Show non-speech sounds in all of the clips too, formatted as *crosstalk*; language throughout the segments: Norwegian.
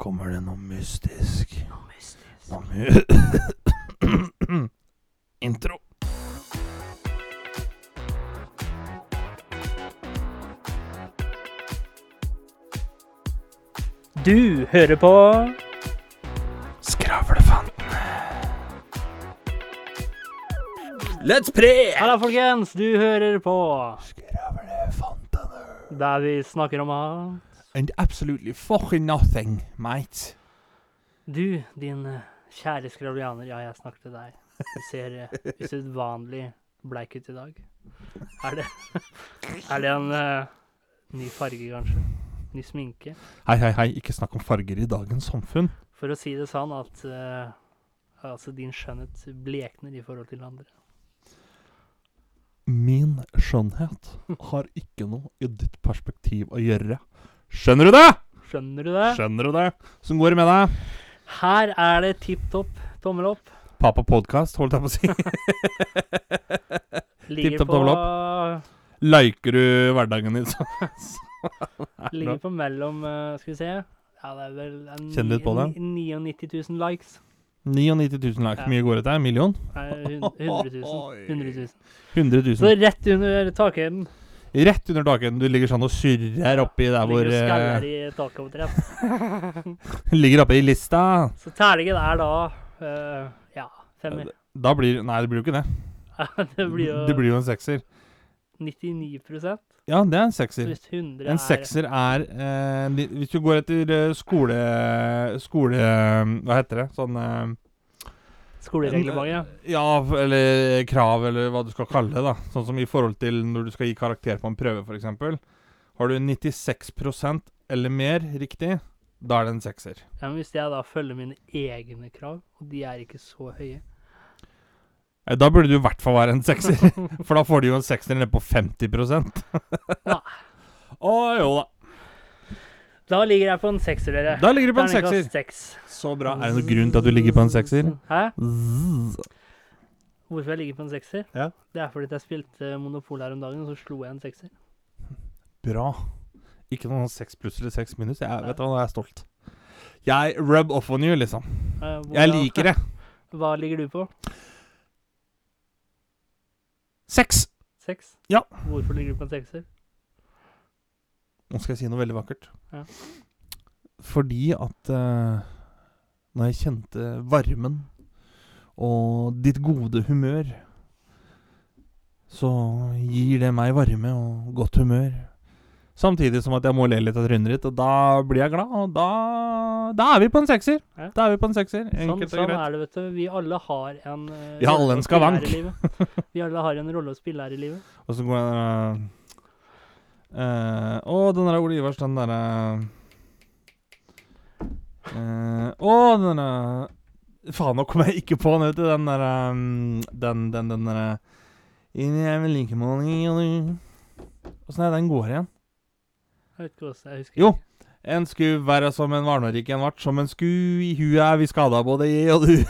kommer det noe mystisk. Noe mystisk. Noe my *coughs* Intro. Du hører på Skravlefantene. Let's pre! Halla, folkens! Du hører på Skravlefantene. der vi snakker om alt. And absolutely fucking nothing, mate. Du, din eh, kjære skravlianer. Ja, jeg snakker til deg. Du ser eh, usedvanlig bleik ut i dag. Er det, *laughs* er det en uh, ny farge, kanskje? Ny sminke? Hei, hei, hei. Ikke snakk om farger i dagens samfunn. For å si det sånn at uh, altså din skjønnhet blekner i forhold til andre. Min skjønnhet har ikke noe i ditt perspektiv å gjøre. Skjønner du det? Skjønner du det? Skjønner du det? Som går det med deg? Her er det tipp topp, tommel opp. Papa Podcast, holdt jeg på å si. *laughs* Ligger Tipp topp, på, tommel Liker du hverdagen din sånn? *laughs* ligger på mellom eh, Skal vi se Ja, det er vel en Kjenn litt på det. ni- 99 000 likes. 99 000 likes. Ja. Mye går det til? En million? Nei, hun- 100 000. 100 000. 100 Så rett under takhøyden. Rett under taket. Du ligger sånn og surrer oppi der hvor Ligger eh, i taket omtrent. *laughs* Ligger oppe i lista. Så terningen er da uh, ja, femmer. Da blir Nei, det blir jo ikke det. *laughs* det blir jo Det blir jo en sekser. 99% Ja, det er en sekser. hvis 100 En er sekser er eh, Hvis du går etter eh, skole... Skole... Hva heter det? Sånn eh, skolereglementet, Ja, Ja, eller krav, eller hva du skal kalle det. da Sånn som i forhold til når du skal gi karakter på en prøve, f.eks. Har du 96% eller mer riktig, da er det en sekser. ja. Men hvis jeg da følger mine egne krav, og de er ikke så høye Eh, Da burde du i hvert fall være en sekser. *laughs* For da får du jo en sekser ned på 50 Ja. Å jo da. Da ligger jeg på en sekser, dere. Da ligger du på en sekser. seks. Så bra. Er det noen grunn til at du ligger på en sekser? Hæ? Zzz. Hvorfor jeg ligger på en sekser? Ja. Det er fordi jeg spilte Monopol her om dagen, og så slo jeg en sekser. Bra. Ikke noe seks pluss eller seks minus. Jeg vet du hva, nå er jeg stolt. Jeg rub off on you, liksom. Hvordan, Jeg liker det. *laughs* Hva ligger du på? Seks. Seks? Ja. Hvorfor ligger du på en sekser? Nå skal jeg si noe veldig vakkert. Ja. Fordi at uh, når jeg kjente varmen og ditt gode humør, så gir det meg varme og godt humør. Samtidig som at jeg må le litt av trynet ditt, og da blir jeg glad. Og da, da er vi på en sekser. Ja. Da er vi på en sekser. Sånn, Enkelt og sånn er det, vet du. Vi alle har en uh, Vi har alle en skavank. *laughs* Vi alle har en rolle å spille her i livet. Og så går jeg uh, Å, den der Ole Ivars, den derre uh, Å, den derre Faen, nå kommer jeg ikke på den, vet du. Den derre um, Den, den, den derre Inni jeg vil like mange Åssen er det den går igjen? Jeg vet ikke hva jeg husker Jo. En sku være som en varnarik en vart som en sku. I huet er vi skada, både i og du. *laughs*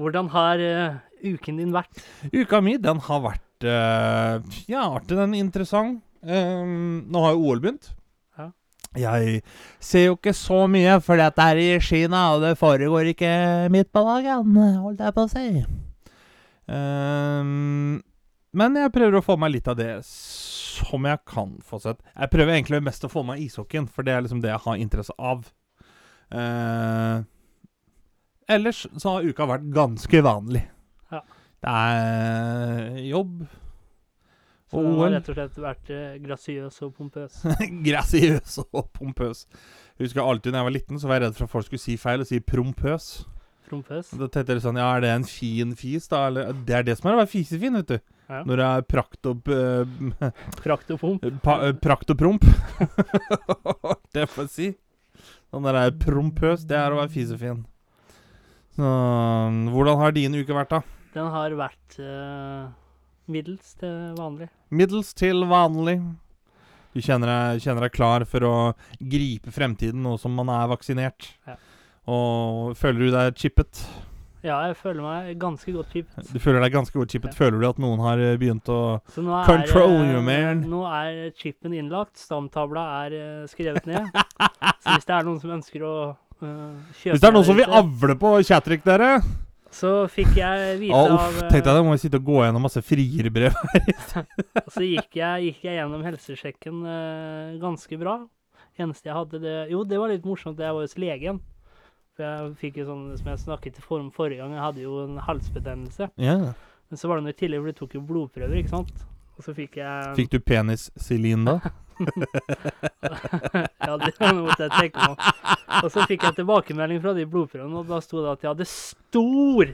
Hvordan har uh, uken din vært? Uka mi, den har vært eh, Ja, artig, den. Interessant. Um, nå har jo OL begynt. Ja. Jeg ser jo ikke så mye, for dette det er i Kina, og det foregår ikke midt på dagen, holdt jeg på å si. Um, men jeg prøver å få meg litt av det som jeg kan få sett. Jeg prøver egentlig mest å få meg ishockeyen, for det er liksom det jeg har interesse av. Uh, ellers så har uka vært ganske vanlig. Det er jobb Så du har rett og slett vært eh, grasiøs og pompøs. *laughs* Grasiøs og pompøs. Jeg husker alltid da jeg var liten, så var jeg redd for at folk skulle si feil og si prompøs. Prompøs. Da tenkte jeg sånn, ja, er det en fin fis, da? Eller, det er det som er å være fisefin, vet du. Ja. Når det er prakt og p- Prakt og pomp. *laughs* pa, Prakt og promp. *laughs* det får jeg si. Sånn der er prompøs, det er å være fisefin. Så hvordan har din uke vært, da? Den har vært uh, middels til vanlig. Middels til vanlig. Du kjenner deg, kjenner deg klar for å gripe fremtiden nå som man er vaksinert. Ja. Og føler du deg chippet? Ja, jeg føler meg ganske godt chippet. Du føler deg ganske godt chippet. Føler du at noen har eh, begynt å nå er, Control eh, you, man. Nå er chipen innlagt, stamtavla er skrevet ned. så hvis det er noen som ønsker å uh, kjøpe Hvis det er noen som vil avle på Chatrick, dere Så fikk jeg vite av uff, eh, Tenk deg det, må jeg sitte og gå gjennom masse frierbrev. *laughs* Så gikk jeg, gikk jeg gjennom helsesjekken uh, ganske bra. Eneste jeg hadde det Jo, det var litt morsomt. Jeg var hos legen. For jeg fikk jo sånn, som jeg snakket form forrige gang, jeg hadde jo en halsbetennelse. Yeah. Men så var det noe tillegg, for du tok jo blodprøver, ikke sant. Og så fikk jeg Fikk du penis-Celine da? *laughs* Ja, det måtte jeg tenke på. Og så fikk jeg tilbakemelding fra de blodprøvene, og da sto det at jeg hadde stor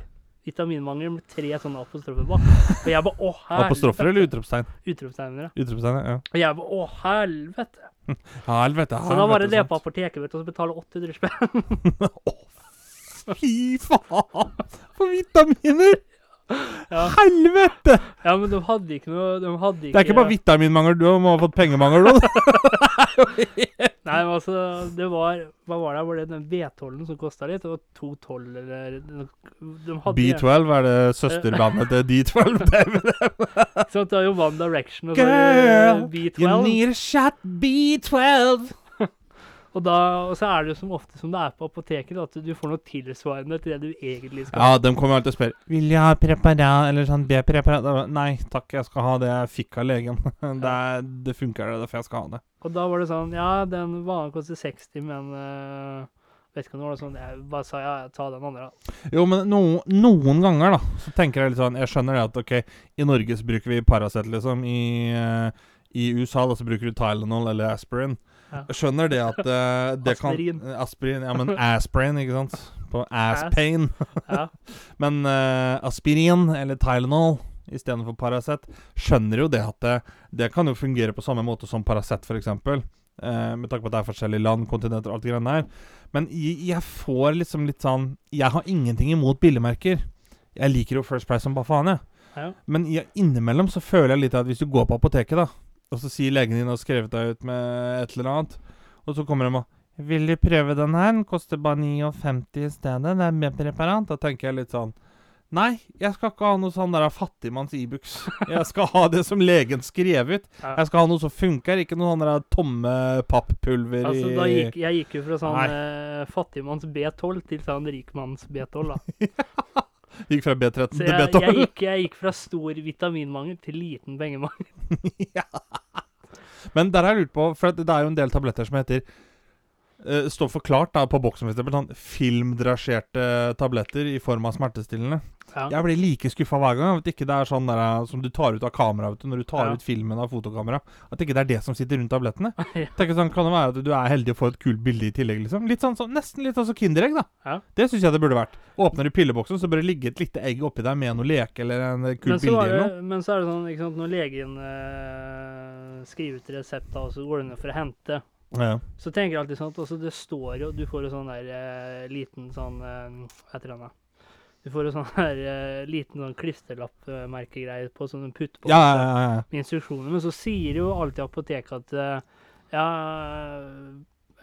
vitaminmangel med tre sånne apostrofer bak. Og jeg bare å helvete. Apostrofer eller utropstegn? Utropstegner, ja. Utropstegn, ja. Og jeg bare å helvete. helvete, helvete. Så da var det det på apoteket, vet du, og så betale 800 spenn. *laughs* Fy faen! For vitaminer! Ja. Helvete! ja, men de hadde ikke noe De hadde ikke Det er ikke bare vitaminmangel, du må ha fått pengemangel òg. *laughs* *laughs* Nei, men altså, det var Hva var det? Var det den B12-en som kosta litt? Var 212 eller De hadde B12 er det søsterbandet til D12. *laughs* Det er vel det. Var jo One Direction og så Girl, B12. You need a shot B12. Og, da, og så er det jo som ofte som det er på apoteket, at du får noe tilsvarende til det du egentlig skal ha. Ja, de kommer alltid og spør Vil jeg ha preparat eller sånn B-preparat. Nei takk, jeg skal ha det jeg fikk av legen. *laughs* Det, er, det funker, det er derfor jeg skal ha det. Og da var det sånn Ja, den vanlige koster 60, men uh, Vet ikke om det var sånn Jeg bare sa ja, ta den andre, da. Jo, men no, noen ganger, da, så tenker jeg litt sånn Jeg skjønner det at ok, i Norge så bruker vi Paracet, liksom. I, uh, I USA da så bruker du Tylenol eller Aspirin. Skjønner det at uh, det Aspirin. kan Aspirin. Ja, men aspirin, ikke sant? *laughs* På ass pain. *laughs* Ja. *laughs* Men uh, aspirin eller Tylenol istedenfor Paracet Skjønner jo det at det, det kan jo fungere på samme måte som Paracet, f.eks. Uh, med tanke på at det er forskjellige land, kontinenter og alt det greiene der. Men jeg, jeg får liksom litt sånn Jeg har ingenting imot billigmerker. Jeg liker jo First Price som bare faen, jeg. Ja. Men jeg, innimellom så føler jeg litt at hvis du går på apoteket, da, og så sier legen din har skrevet deg ut med et eller annet, og så kommer de og 'Vil du prøve den her? Den koster bare 59 i stedet. Det er B-preparat.' Da tenker jeg litt sånn Nei, jeg skal ikke ha noe sånn der fattigmanns Ibux. *laughs* Jeg skal ha det som legen skrev ut. Jeg skal ha noe som funker, ikke noe sånn der tomme papppulver Altså, da gikk, jeg gikk jo fra sånn eh, fattigmanns B12 til sånn rikmanns B12, da. *laughs* Gikk fra B13 Så til B12. jeg, gikk, jeg gikk fra stor vitaminmangel til liten pengemangel. *laughs* Men der har jeg lurt på, for det er jo en del tabletter som heter uh, Står forklart da på boksen, for sånn filmdrasjerte tabletter i form av smertestillende. Ja. Jeg blir like skuffa hver gang. At ikke det er sånn der, eh, som du tar ut av kameraet du, når du tar Ja. ut filmen av fotokamera. At ikke det er det som sitter rundt tablettene. *laughs* Ja. Tenk sånn, Kan det være at du er heldig å få et kult bilde i tillegg? liksom Litt sånn, så, Nesten litt sånn som Kinderegg, da. Ja. Det syns jeg det burde vært. Åpner du pilleboksen, så bør det ligge et lite egg oppi der med noe leke eller en kul bilde eller noe. men så er det sånn, ikke sant, når legen øh, skriver ut resept, og så går du ned for å hente, Ja. så tenker jeg alltid sånn at altså, det står jo Du får jo sånn der eh, liten sånn eh, heter det? Du får jo sånn der eh, liten sånn klisterlappmerkegreie på som du putter på Ja, ja, ja, ja. med instruksjoner. Men så sier jo alltid apoteket at eh, ja,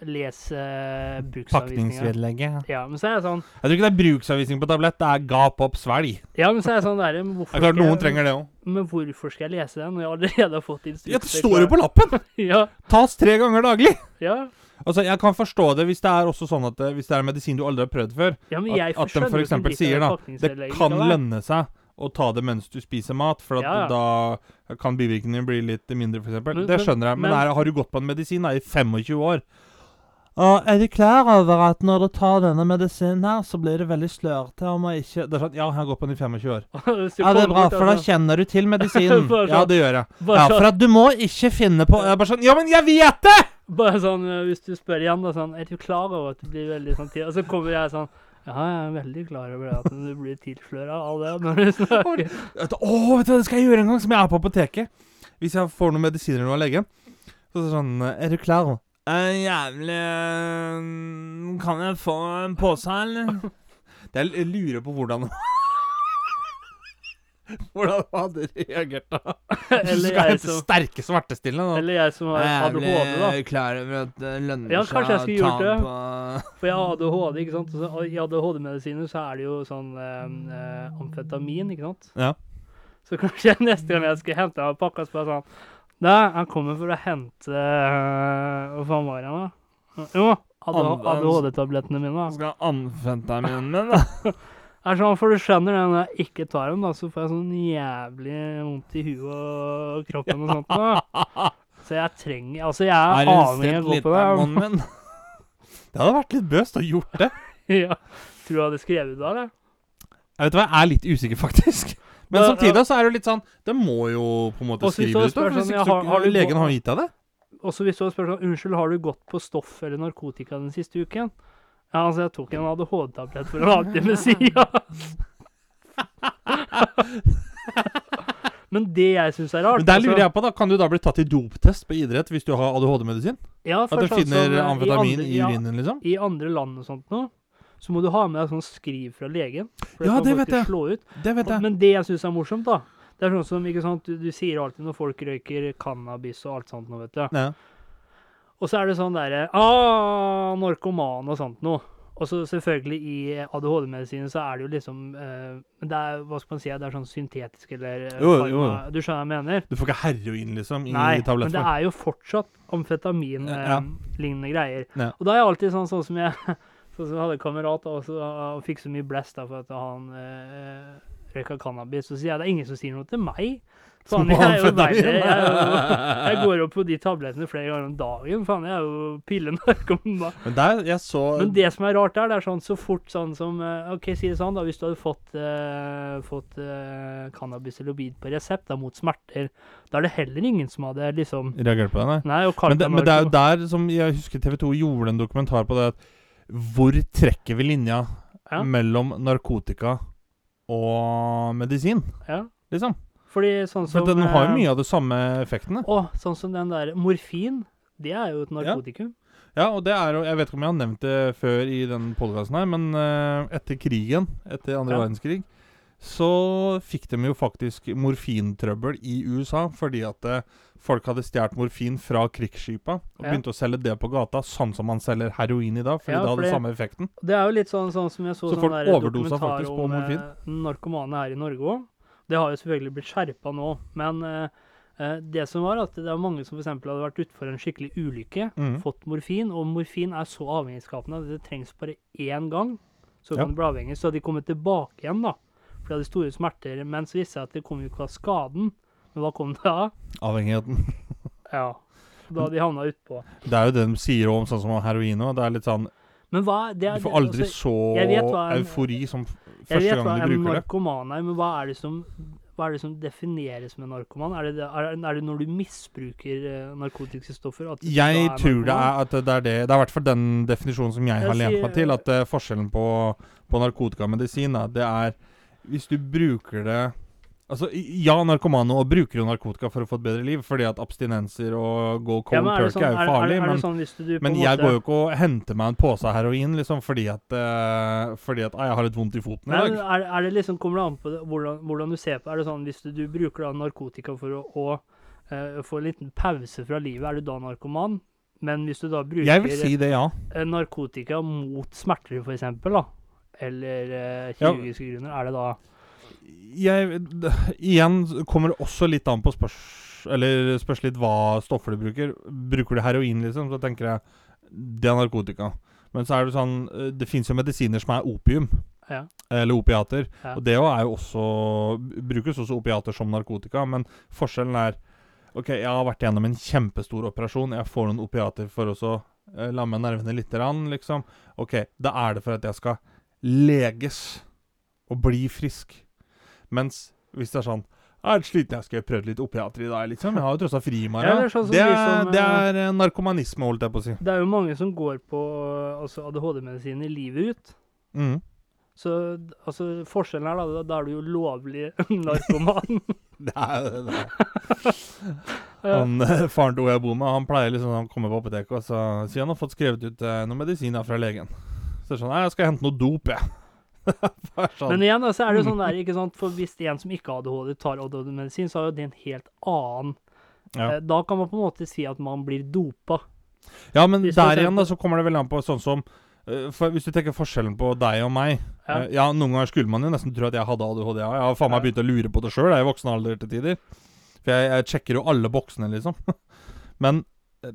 les uh, bruksanvisninga. Ja, men så er jeg sånn Jeg tror ikke det er bruksanvisning på tablett, det er gap opp, svelg. Ja, men så er jeg sånn der, hvorfor Det er klart noen trenger det òg. Men hvorfor skal jeg lese den når jeg allerede har fått instrukser? Ja, det står jo på lappen! *laughs* Ja, Tas tre ganger daglig! ja. Altså, Jeg kan forstå det hvis det er også sånn at eh, Hvis det er medisin du aldri har prøvd før. ja men At, jeg at de f.eks. sier da Det kan lønne seg å ta det mens du spiser mat, for at Ja, ja. da kan bivirkningene bli litt mindre, f.eks. Det skjønner jeg. Men, men- der, har du gått på en medisin da, i 25 år. Og er du klar over at når du tar denne medisinen her, så blir det veldig slørete om å ikke Det er sånn, Ja, jeg går på den i 25 år. *laughs* Ja, det er bra, for da altså, kjenner du til *laughs* medisinen. Bare Ja, sånn. det gjør jeg. Ja, sånn, for at du må ikke finne på Jeg bare sånn Ja, men jeg vet det! bare sånn eh, Hvis du spør igjen, da sånn Er du klar over at du blir veldig sånn tid? Og så kommer jeg sånn Ja, jeg er veldig klar over at du blir tilsløra av det når du snakker. Du, Å, vet du hva det skal jeg gjøre en gang som jeg er på apoteket? Hvis jeg får noen medisiner av legen. Så er det sånn Er du klar? Eh, jævlig eh, Kan jeg få en pose, eller? *laughs* Det jeg lurer på hvordan *laughs* Hvordan hadde reagert da? Eller skal jeg som, sterke smertestillende nå. eller jeg som har ADHD, da. klar over at det lønner Ja, kanskje jeg skulle gjort det. på For jeg har ADHD, ikke sant. Og i ADHD-medisiner så er det jo sånn eh, eh, amfetamin, ikke sant. Ja. Så kanskje *laughs* neste gang jeg skal hente en pakke, så bare sånn Nei, han kommer for å hente eh, Hva faen var han, da? Jo, ADHD-tablettene mine. da. Skal amfetaminen min, da? *laughs* Det er sånn, for du skjønner det, når jeg ikke tar dem, da, så får jeg sånn jævlig vondt i huet og kroppen og sånt. Da. Så jeg trenger Altså, jeg er avhengig av å gå på det. *laughs* Det hadde vært litt bøst å gjort det. Ja. Tror du jeg hadde skrevet det, eller? Jeg vet hva, jeg er litt usikker, faktisk. Men da, samtidig så er det litt sånn Det må jo på en måte skrive ut. sånn, ja, har- har du legen har gitt deg det. Og så hvis du spør sånn Unnskyld, har du gått på stoff eller narkotika den siste uken? Ja, altså, jeg tok en ADHD-tablett for en halvtime siden. *laughs* Men det jeg syns er rart Men der lurer altså- jeg på, da Kan du da bli tatt i doptest på idrett hvis du har ADHD-medisin? ja, At du sånn finner amfetamin andre- i urinen, liksom? I andre land og sånt nå, så må du ha med deg sånn skriv fra legen. For Ja, det vet jeg. Slå ut. Det vet jeg. Men det jeg syns er morsomt, da Det er sånn som ikke sant, du, du sier alltid når folk røyker cannabis og alt sånt nå, vet du. Ja. Og så er det sånn derre Ah, narkoman og sånt noe. Og så selvfølgelig i ADHD-medisinen så er det jo liksom eh, det er hva skal man si, det er sånn syntetisk eller eh, Jo, jo. Du skjønner hva jeg mener? Du får ikke heroin, liksom, i Nei, men det er jo fortsatt Ja. amfetamin-lignende greier. Ja. Og da er jeg alltid sånn, sånn som jeg *laughs* Sånn så hadde kamerater kamerat og så fikk så mye blest for at han eh, røyka cannabis. Så sier jeg det er ingen som sier noe til meg. Faen, jeg er jo verre. Jeg, jeg går opp på de tablettene flere ganger om dagen. Faen, jeg er jo pillenarkoman. Men der, jeg så Men det som er rart der, det er sånn så fort sånn som eh, OK, si det sånn, da. Hvis du hadde fått, eh, fått eh, cannabis eller obid på resept da, mot smerter, da er det heller ingen som hadde liksom reagert på det, nei. Nei, Men det, men det er jo der som jeg husker TV 2 gjorde en dokumentar på det at Hvor trekker vi linja Ja. mellom narkotika og medisin, Ja. liksom? Fordi sånn som For den har jo eh, mye av de samme effektene. Å, sånn som den der morfin. Det er jo et narkotikum. Ja, og det er jo Jeg vet ikke om jeg har nevnt det før i den podkasten her, men uh, etter krigen, etter andre Ja. verdenskrig, så fikk de jo faktisk morfintrøbbel i USA fordi at eh, folk hadde stjålet morfin fra krigsskipa og Ja. begynte å selge det på gata, sånn som man selger heroin i dag, fordi Ja, det hadde samme effekten. Det er jo litt sånn, sånn som jeg så, Så sånn der dokumentar om, morfin? eh, narkomane her i Norge òg. Det har jo selvfølgelig blitt skjerpa nå, men eh, eh, det som var at det er mange som f.eks. hadde vært utfor en skikkelig ulykke, mm. fått morfin, og morfin er så avhengighetsskapende at det trengs bare én gang, så Ja. kan du bli avhengig. Så hadde de kommet tilbake igjen, da, for de hadde store smerter, men så viste det seg at det kom jo ikke av skaden. Men hva kom det av? Avhengigheten. *laughs* Ja. Da de havna utpå. Det er jo det de sier om sånn som heroin òg. Det er litt sånn Men hva det er, Du får aldri altså, så jeg vet hva en- eufori som Jeg første vet hva gang du en bruker det. narkoman er, men hva er det som hva er det som defineres med narkoman? Er det, er, er det når du misbruker eh, narkotiske stoffer? Jeg tror det er at det er det Det er i hvert fall den definisjonen som jeg Jeg har lent meg til. At eh, forskjellen på, på narkotikamedisin, det er Hvis du bruker det Altså, ja, narkomane og bruker jo narkotika for å få et bedre liv, fordi at abstinenser og go cold Ja, er turkey turkey er jo sånn- farlig. Er, er, men sånn men en jeg går jo ikke og henter meg en pose heroin liksom fordi at uh, Fordi at ah, jeg har litt vondt i foten i dag. er, det liksom, Kommer det an på det, hvordan, hvordan du ser på Er det sånn hvis du, du bruker da narkotika for å, å uh, få en liten pause fra livet, er du da narkoman? Men hvis du da bruker si det, ja. eh, narkotika mot smerter, for eksempel, uh, eller eh, Ja. kirurgiske grunner, er det da jeg, igjen kommer det også litt an på spørs Eller spørs litt hva stoffer du bruker. Bruker du heroin, liksom, så tenker jeg det er narkotika. Men så er det sånn eh, Det fins jo medisiner som er opium. Ja. Eller opiater. Ja. Og det er jo også Brukes også opiater som narkotika, men forskjellen er OK, jeg har vært gjennom en kjempestor operasjon. Jeg får noen opiater for å eh, lamme nervene litt, rann, liksom. OK, da er det for at jeg skal leges og bli frisk. Mens hvis det er sånn jeg er litt sliten, jeg skal prøve litt opiater i dag, liksom. Jeg har jo tross alt fri i morgen. Ja, det er sånn det, de er, som, det eh, er eh, narkomanisme, holdt jeg på å si. Det er jo mange som går på altså ADHD-medisiner livet ut. Mm. Så altså, forskjellen er da, da, er du jo lovlig *laughs* narkoman. Det er *laughs* det. er. Han, eh, faren til hun jeg bor med, han pleier liksom Han kommer på apoteket og så sier han har fått skrevet ut eh, noen medisiner fra legen. Så det er sånn Nei, jeg skal hente noe dop, jeg. *laughs* Sånn. Men igjen, så er det jo sånn der, ikke sant, for hvis en som ikke har ADHD, tar ADHD-medisin, så er jo det en helt annen ja. eh, Da kan man på en måte si at man blir dopa. ja, men hvis der igjen da, så kommer det vel an på sånn som eh, for Hvis du tenker forskjellen på deg og meg Ja. eh, ja, Noen ganger skulle man jo nesten tro at jeg hadde ADHD. Ja. Jeg har faen meg begynt å lure på det sjøl i voksen alder til tider. For jeg, jeg sjekker jo alle boksene, liksom. *laughs* Men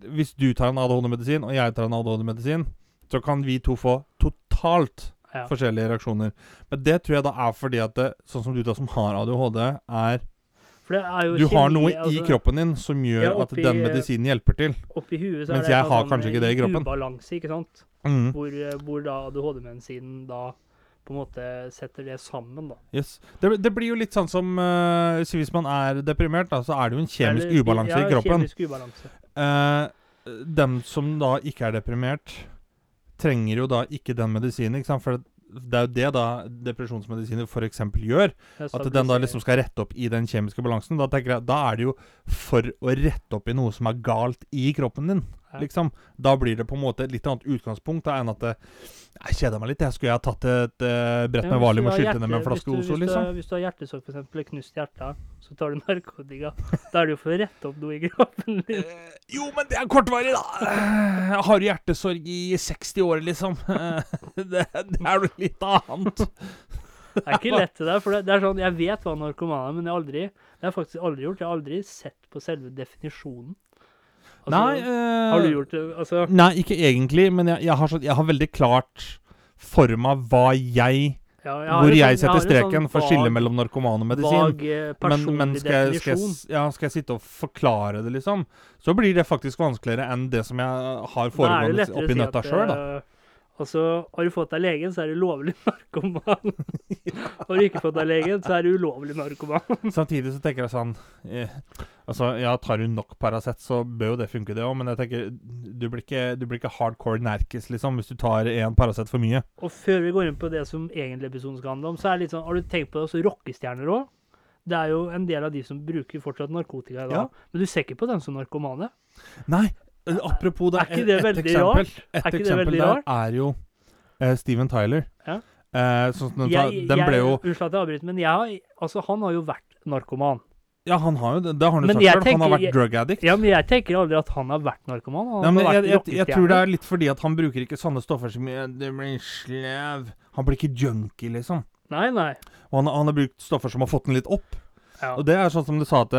hvis du tar en ADHD-medisin, og jeg tar en ADHD-medisin, så kan vi to få totalt Ja. forskjellige reaksjoner. Men det tror jeg da er fordi at det, sånn som du da som har ADHD, er Du har noe i altså, kroppen din som gjør Ja, at den eh, medisinen hjelper til. Oppi huet så Mens er det jeg en har sånn, kanskje ikke det i kroppen. ubalanse, ikke sant? Mm. Hvor, eh, hvor da ADHD-medisinen da på en måte setter det sammen, da. Yes. Det, det blir jo litt sånn som uh, Hvis man er deprimert, da, så er det jo en kjemisk Eller- ubalanse ja, i kroppen. Kjemisk ubalanse. Uh, dem som da ikke er deprimert, trenger jo da ikke den medisinen. Ikke sant? For det er jo det da depresjonsmedisiner f.eks. gjør. At den da liksom skal rette opp i den kjemiske balansen. Da tenker jeg, da er det jo for å rette opp i noe som er galt i kroppen din. Liksom. Da blir det på en måte et litt annet utgangspunkt da, enn at det, Jeg kjeder meg litt. Jeg skulle jeg ha tatt et uh, brett med valium og skylt ned med en flaske Ozo, liksom. Hvis du har hjertesorg, eksempel, eller knust hjerte, så tar du narkotika. Da er det jo for å rette opp noe i kroppen din. Uh, jo, men det er kortvarig, da. Eh, Jeg har hjertesorg i 60 år, liksom. Eh, det, det er jo litt annet. Det er ikke lett det der, for det, det er sånn, jeg vet hva narkoman er, men jeg har aldri, det har jeg faktisk aldri gjort. Jeg har aldri sett på selve definisjonen. Altså, Nei, øh, Har du gjort det? Altså, Nei, ikke egentlig, men jeg, jeg, har, så, jeg har veldig klart for meg hva jeg ja, jeg Hvor jeg sånn- setter streken sånn for skillet mellom narkoman og medisin. Vag eh, Men, men skal, jeg, skal, ja, skal jeg sitte og forklare det, liksom, så blir det faktisk vanskeligere enn det som jeg har foregående oppi nøtta sjøl, da. Eh, Altså, har du fått deg legen, så er du lovlig *laughs* narkoman. Har du ikke fått deg legen, så er du ulovlig narkoman. *laughs* Samtidig så tenker jeg sånn eh, Altså, ja, tar du nok Paracet, så bør jo det funke, det òg, men jeg tenker du blir, ikke, du blir ikke hardcore nerkis, liksom, hvis du tar én Paracet for mye. Og før vi går inn på det som egentlig episoden skal handle om, så er det litt sånn Har du tenkt på det også rockestjerner òg? Det er jo en del av de som bruker fortsatt narkotika i dag. Ja. Men du ser ikke på dem som narkomane. Nei, apropos det, Er ikke det et et eksempel, rart? Et eksempel der rart? er jo eh, Steven Tyler. Ja. Eh, sånn den, Jeg- den ble jeg- jo Unnskyld at jeg avbryter, men jeg altså, han har jo vært narkoman. Ja, han har jo det. Det har han jo sagt jeg. Han har vært drug addict. Ja, men jeg tenker aldri at han har vært narkoman. Han Ja, men vært jeg, jeg, jeg, tror det er litt fordi at han bruker ikke sånne stoffer som eh, Det blir slev Han blir ikke junkie, liksom. Nei, nei. Og han, han har brukt stoffer som har fått den litt opp. Ja. Og det er sånn som du sa at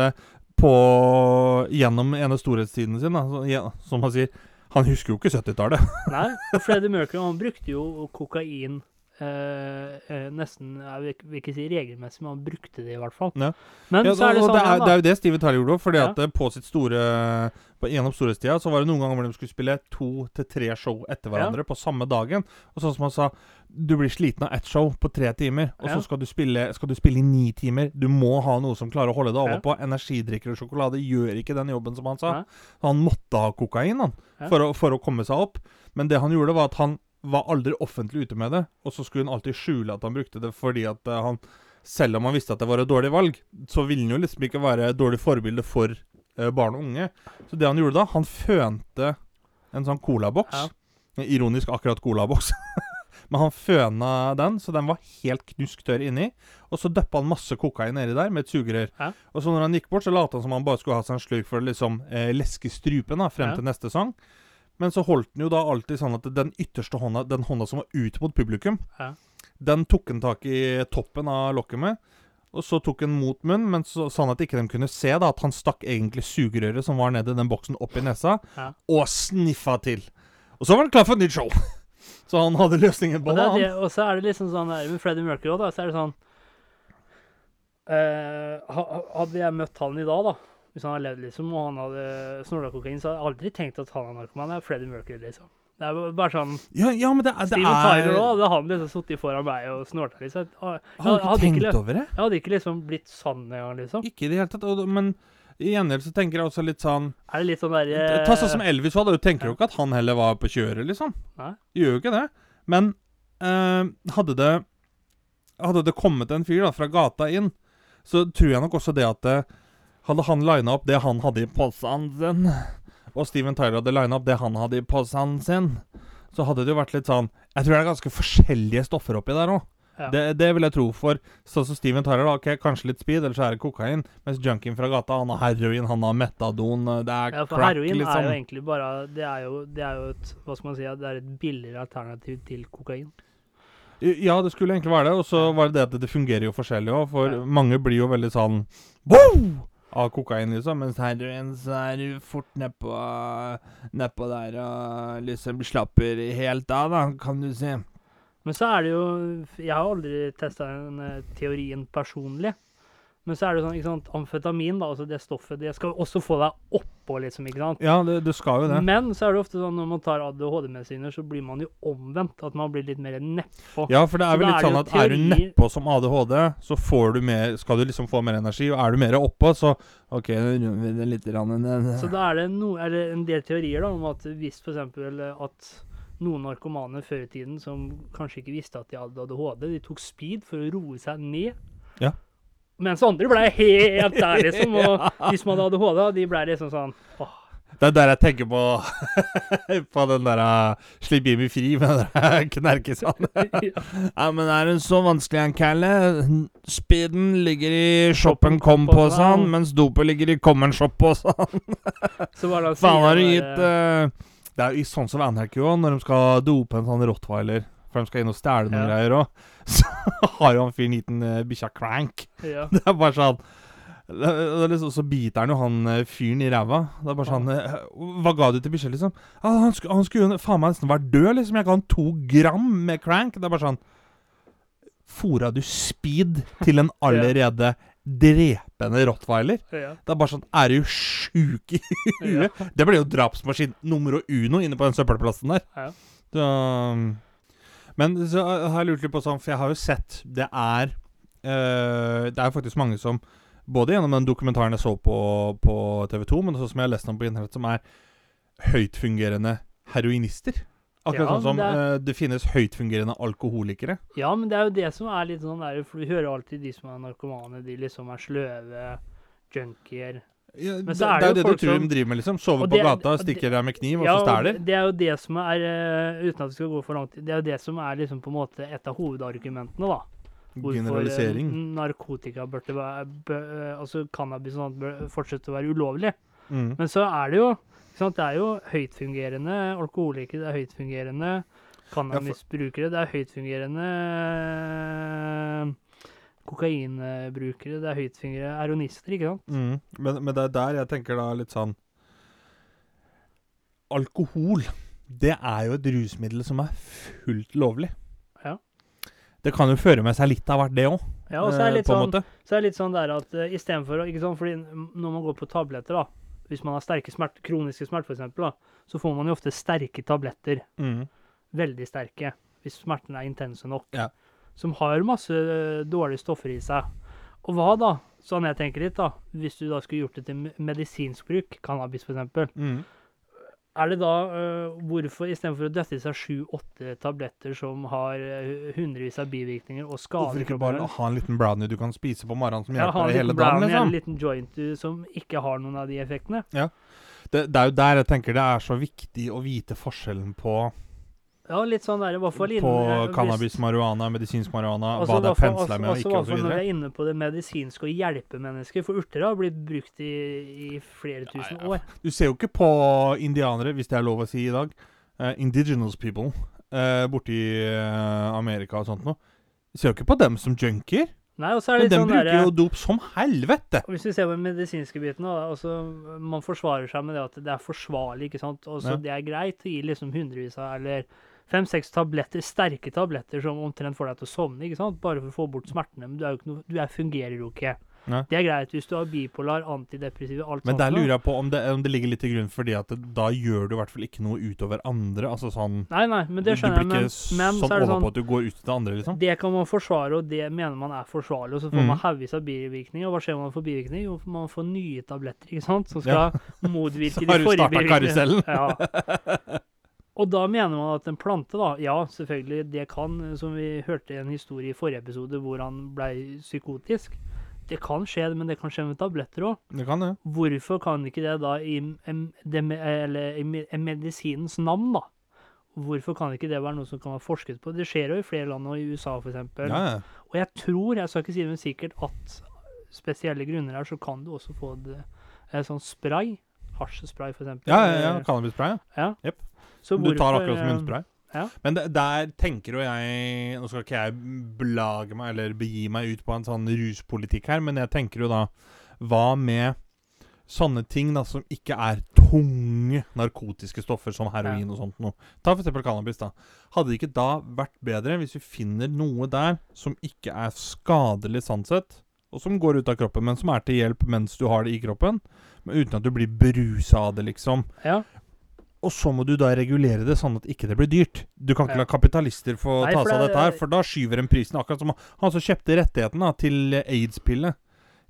på Gjennom ene storhetstiden sin, da, som han sier Han husker jo ikke 70-tallet. Nei, Freddie Mercury han brukte jo kokain eh, eh, nesten Jeg vil, ikke- vil ikke si regelmessig, men han brukte det i hvert fall. Ja. Men Ja, så er det sånn det, er, det er jo det Steven Tyler gjorde òg, fordi Ja. at eh, på sitt store på, Gjennom storhetstida så var det noen ganger hvor de skulle spille to til tre show etter hverandre på samme dagen. Og sånn som han sa, du blir sliten av ett show på tre timer, og så skal du, spille, skal du spille i ni timer. Du må ha noe som klarer å holde deg Ja. Energidrikker og sjokolade gjør ikke den jobben, som han sa. Han måtte ha kokain han, for, å, for å komme seg opp. Men det han gjorde, var at han var aldri offentlig ute med det, og så skulle han alltid skjule at han brukte det fordi at eh, han selv om han visste at det var et dårlig valg, så ville han jo liksom ikke være et dårlig forbilde for eh, barn og unge. Så det han gjorde da, han fønte en sånn colaboks. Ironisk akkurat colaboks. *laughs* Men han føna den, så den var helt knusk tørr inni. Og så døppa han masse kokain nedi der med et sugerør. Ja. Og så når han gikk bort, så lot han som han bare skulle ha seg en slurk for å liksom eh, leske strupen da, frem Ja. til neste sang. Men så holdt han jo da alltid sånn at den ytterste hånda, den hånda som var ut mot publikum, Ja. den tok han tak i toppen av lokket med. Og så tok han mot munnen, men så, sånn at ikke de kunne se da, at han stakk egentlig sugerøret som var nedi den boksen, opp i nesa, Ja. og sniffa til. Og så var han klar for et nytt show. *laughs* Så han hadde løsningen på Og, det. det og så er det liksom sånn der med Freddie Mercury òg, da, så er det sånn eh, Hadde jeg møtt han i dag, da, hvis han hadde levd, liksom, og han hadde snorla kokain, så hadde jeg aldri tenkt at han er narkoman. Det er Freddie Mercury, liksom. Det er bare sånn Ja, ja, men det, er- det Steven Tyler er òg, hadde han liksom sittet foran meg og snorta litt. Så jeg, jeg, Har du ikke ikke tenkt le- over det? jeg hadde ikke liksom blitt sann engang, liksom. Ikke i det hele tatt. Og, men i gjengjeld så tenker jeg også litt sånn Er det litt sånn derre Ta sånn som Elvis hadde. Du tenker jo ikke at han heller var på kjøret, liksom. Nei. Gjør jo ikke det. Men eh, hadde det Hadde det kommet en fyr da fra gata inn, så tror jeg nok også det at det, Hadde han lina opp det han hadde i posen sin, og Steven Tyler hadde lina opp det han hadde i posen sin, så hadde det jo vært litt sånn Jeg tror det er ganske forskjellige stoffer oppi der òg. Ja. Det, det vil jeg tro. For sånn som Steven Tyler. da, ok, kanskje litt speed, eller så er det kokain. Mens junkien fra gata, han har heroin, han har metadon, det er Ja, for crack, heroin liksom. er jo egentlig bare Det er jo, det er jo et Hva skal man si? Det er et billigere alternativ til kokain. Ja, det skulle egentlig være det. Og så var det det at det fungerer jo forskjellig òg. For Ja. mange blir jo veldig sånn wow! Av kokain, liksom. Mens heroin så er du fort nedpå ned der og liksom slapper helt av, da, kan du si. Men så er det jo Jeg har aldri testa eh, teorien personlig. Men så er det sånn, ikke sant, amfetamin, da, altså det stoffet, det skal også få deg oppå, liksom, ikke sant. Ja, det, du skal jo det. Men så er det ofte sånn når man tar ADHD-medisiner, så blir man jo omvendt. At man blir litt mer nedpå. Ja, for det Så er vel da litt er sånn at at er du nedpå som ADHD, så får du mer Skal du liksom få mer energi, og er du mer oppå, så OK, litt grann ned. *laughs* Så da er det, no, er det en del teorier da, om at hvis f.eks. at noen narkomane før i tiden som kanskje ikke visste at de hadde ADHD, de tok speed for å roe seg ned. Ja. Mens andre ble helt der, *laughs* liksom. Og de som hadde ADHD, de ble liksom sånn åh, Det er der jeg tenker på *laughs* På den der uh, 'Slipp Jimmy fri' med den *laughs* knerkesanden. ja, men er det så vanskelig, han Calle? Speeden ligger i shoppen kom-posen, mens dopet ligger i var han Faen, har du gitt uh, Det er jo i sånn som Anarchy òg, når de skal dope en sånn rottweiler, for de skal inn og stjele noen Ja. greier òg, *laughs* så har jo han fyren gitt en uh, bikkja crank. ja. *laughs* Det er bare sånn det det liksom, Så biter han jo han eh, fyren i ræva. Det er bare sånn eh, Hva ga du til bikkja, liksom? Ah, han, skulle, han skulle jo faen meg nesten vært død, liksom. Jeg ga han to gram med crank. Det er bare sånn Fora du speed til en *laughs* allerede drepende rottweiler? ja. Det er bare sånn Er du sjuk i huet? Det ble jo drapsmaskin nummer uno inne på den søppelplassen der. Ja. Så, men så har jeg lurt litt på sånn, for jeg har jo sett Det er eh, Det er faktisk mange som både gjennom den dokumentaren jeg så på, på TV 2, men også som jeg har lest om på internett, som er høytfungerende heroinister. Akkurat Ja, sånn som det det, er- det finnes høytfungerende alkoholikere. ja, men det er jo det som er litt sånn der, for du hører alltid de som er narkomane, de liksom er sløve, junkier. Ja, det, det er jo det du tror de driver med, liksom. Sover på gata, stikker deg med kniv, og så og stjeler. det er jo det som er, eh, uten at vi skal gå for langt, det er jo det som er liksom på en måte et av hovedargumentene, da. Hvorfor eh, Generalisering. narkotika burde være, eh, altså cannabis og sånt bør fortsette å være ulovlig. Mm. Men så er det jo, det er jo høytfungerende alkoholikere, det er høytfungerende cannabisbrukere, det er høytfungerende kokainbrukere, det er høytfingre, eronister, ikke sant? Mm. Men, men det er der jeg tenker da litt sånn Alkohol, det er jo et rusmiddel som er fullt lovlig. Ja. Det kan jo føre med seg litt av hvert, det òg. Ja, og så er det litt på sånn. Så er det litt sånn der at uh, istedenfor å ikke sånn, fordi når man går på tabletter, da Hvis man har sterke smert, kroniske smerter, f.eks., så får man jo ofte sterke tabletter. Mm. Veldig sterke. Hvis smertene er intense nok. Ja. Som har masse uh, dårlige stoffer i seg. Og hva da? Sånn jeg tenker litt, da. Hvis du da skulle gjort det til medisinsk bruk, cannabis f.eks., Mm. er det da uh, hvorfor istedenfor å døtte i seg sju-åtte tabletter som har uh, hundrevis av bivirkninger og skader Hvorfor ikke bare ha en liten brownie du kan spise på morgenen som hjelper deg hele dagen? Liksom? en liten joint du, som ikke har noen av de effektene. Det, det er jo der jeg tenker det er så viktig å vite forskjellen på, Ja, litt sånn der, i hvert fall på innen, eh, cannabis, marihuana, medisinsk marihuana, Altså, hva det er i pensla med og altså, ikke, Altså, hvert fall Når osv. vi er inne på det medisinske og hjelpe mennesker, for urter har blitt brukt i, i flere tusen Ja, ja. år. Du ser jo ikke på indianere, hvis det er lov å si i dag, uh, indigenous people, uh, borti uh, Amerika og sånt noe. Du ser jo ikke på dem som junkier, Nei, og så er det litt de sånn bruker der, jo dop som helvete. Og Hvis vi ser på den medisinske biten, da, altså, man forsvarer seg med det at det er forsvarlig. ikke sant? Og så Ja. Det er greit å gi liksom hundrevis av eller fem-seks tabletter, sterke tabletter som omtrent får deg til å sovne, ikke sant? bare for å få bort smertene. Men du, er jo ikke noe, du er, fungerer jo ikke. Nei. Det er greit hvis du har bipolar, antidepressive, alt Men sånt. der lurer jeg på om det, om det ligger litt til grunn fordi at det, da gjør du i hvert fall ikke noe utover andre. Altså sånn Nei, nei, men det skjønner jeg. Men, men sånn så er det sånn at du går ut til andre, liksom. Det kan man forsvare, og det mener man er forsvarlig. Og så får mm. man haugvis av bivirkninger. Og hva skjer man får bivirkninger? Jo, man får nye tabletter ikke sant? som skal motvirke *laughs* Så har de du forrige starta karusellen. Ja. *laughs* Og da mener man at en plante, da Ja, selvfølgelig, det kan, som vi hørte i en historie i forrige episode hvor han ble psykotisk. Det kan skje, men det kan skje med tabletter òg. Det kan det. Hvorfor kan ikke det da i, det eller, i medisinens navn, da, hvorfor kan ikke det være noe som kan være forsket på? Det skjer jo i flere land, og i USA f.eks. Ja, ja. Og jeg tror, jeg skal ikke si det men sikkert, at spesielle grunner her, så kan du også få det eh, sånn spray. Hasjspray, eksempel. ja, ja, ja. Cannabisspray. Ja. Ja. Jepp. Så Du tar akkurat som eh, munnspray. ja. Men det, der tenker jo jeg Nå skal ikke jeg belage meg eller begi meg ut på en sånn ruspolitikk her, men jeg tenker jo da Hva med sånne ting da som ikke er tunge narkotiske stoffer som heroin og sånt noe? Ta eksempel cannabis, da. Hadde det ikke da vært bedre hvis vi finner noe der som ikke er skadelig sånn sett, og som går ut av kroppen, men som er til hjelp mens du har det i kroppen, men uten at du blir berusa av det, liksom? Ja. Og så må du da regulere det sånn at ikke det blir dyrt. Du kan ikke Ja. la kapitalister få Nei, ta seg av det- dette her, for da skyver en prisen. Akkurat som han som kjøpte rettigheten da, til aids-pille.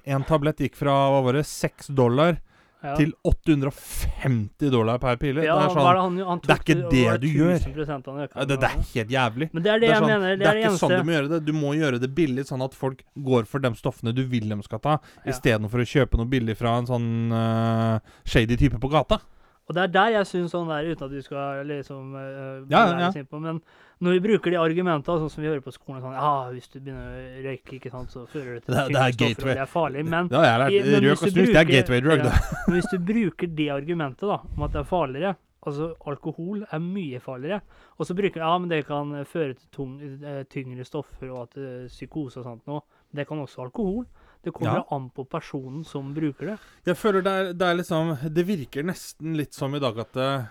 En tablett gikk fra hva var det, 6 dollar ja. til 850 dollar per pille. ja, det er sånn det han, han det er ikke det det du gjør. 1000% han økte ja, det, er helt jævlig. Men det er det, er jeg sånn- mener. Det er er det ikke sånn du må gjøre det. Du må gjøre det billig, sånn at folk går for de stoffene du vil de skal ta, Ja. istedenfor å kjøpe noe billig fra en sånn uh, shady type på gata. Og det er der jeg syns sånn der, uten at du skal liksom uh, Ja, ja, på, men når vi bruker de argumentene sånn som vi hører på skolen, sånn Ja, hvis du begynner å røyke, ikke sant, så fører det til Det er- det er gateway. det er farlig. Men Det det lært. men Røk og snus, bruker, det er gateway drug, ja. det. *laughs* Men hvis du bruker det argumentet da, om at det er farligere Altså, alkohol er mye farligere. Og så bruker Ja, men det kan føre til tung, eh, tyngre stoffer og at uh, psykose og sånt noe. Det kan også alkohol. Det kommer Ja. an på personen som bruker det. Jeg føler det er, det er liksom Det virker nesten litt som i dag at eh,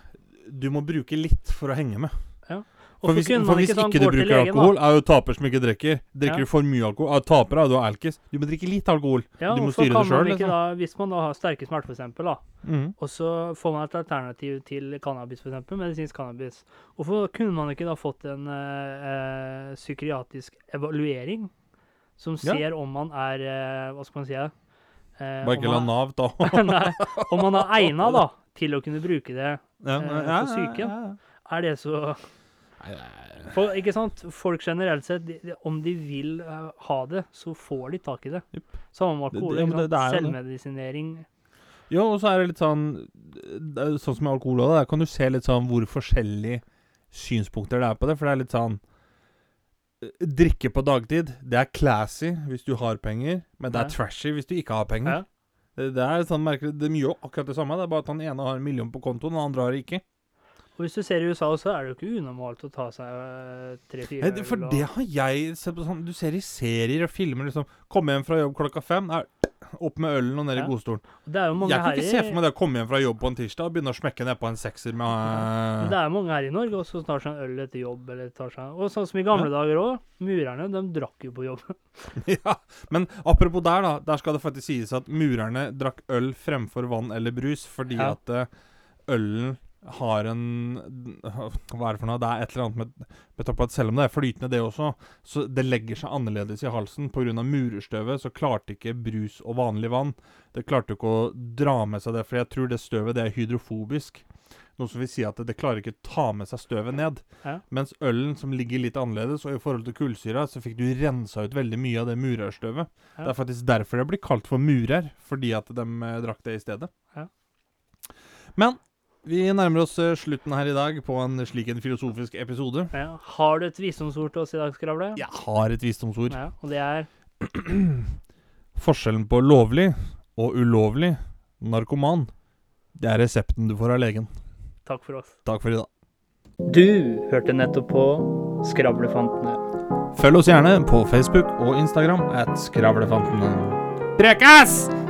du må bruke litt for å henge med. Ja. For hvis, for hvis ikke, ikke du bruker legen, alkohol, er jo taper som ikke drikker. Drikker Ja. du for mye alkohol, er taper er du alkis. Du må drikke litt alkohol. Ja, du må styre det sjøl, liksom. Hvis man da har sterke smerter, eksempel, Mhm. og så får man et alternativ til cannabis, f.eks., medisinsk cannabis. Hvorfor kunne man ikke da fått en øh, psykiatrisk evaluering som Ja. ser om man er eh, Hva skal man si? eh, Bare ikke la Nav ta *laughs* Nei, om man er egna da, til å kunne bruke det, ja, eh, for syke. er det så for, Ikke sant? Folk generelt sett, de, de, om de vil uh, ha det, så får de tak i det. Yep. Samme med alkohol. det- det- det er. Selvmedisinering. Jo, og så er det litt sånn Sånn som med alkohol òg, der kan du se litt sånn hvor forskjellige synspunkter det er på det. For det er litt sånn Drikke på dagtid, det er classy hvis du har penger, men det er trashy hvis du ikke har penger. Det, det er sånn merkelig De gjør jo akkurat det samme, det er bare at han ene har en million på kontoen, den andre har det ikke. Og hvis du ser i USA, så er det jo ikke unormalt å ta seg eh, tre-fire øl. For det har jeg sett på sånn Du ser i serier og filmer liksom Komme hjem fra jobb klokka fem, er opp med ølen og ned Ja. i godstolen. Det jo mange Jeg kan ikke se for meg det å komme hjem fra jobb på en tirsdag og begynne å smekke ned på en sekser med Men det er mange her i Norge også som tar seg en øl etter jobb. eller tar seg, Og sånn som i gamle dager òg. Murerne de drakk jo på jobb. *laughs* *laughs* Ja, men apropos der, da. Der skal det faktisk sies at murerne drakk øl fremfor vann eller brus fordi Ja. at eh, ølen har en Hva er det for noe? Det er et eller annet med, med toppet, Selv om det er flytende, det også, så det legger seg annerledes i halsen. Pga. murerstøvet så klarte ikke brus og vanlig vann Det klarte ikke å dra med seg det, for jeg tror det støvet det er hydrofobisk. Noe som vil si at det, det klarer ikke å ta med seg støvet ned. Hæ? Mens ølen, som ligger litt annerledes, og i forhold til kullsyra, så fikk du rensa ut veldig mye av det murerstøvet. Hæ? Det er faktisk derfor det blir kalt for murer, fordi at de eh, drakk det i stedet. Hæ? Men vi nærmer oss eh, slutten her i dag på en slik en filosofisk episode. Ja. Har du et visdomsord til oss i dag, Skravle? Jeg har et visdomsord. Ja, og det er *clears throat* Forskjellen på lovlig og ulovlig narkoman, det er resepten du får av legen. takk for oss. Takk for i dag. Du hørte nettopp på Skravlefantene. Følg oss gjerne på Facebook og Instagram at Skravlefantene. Prekas!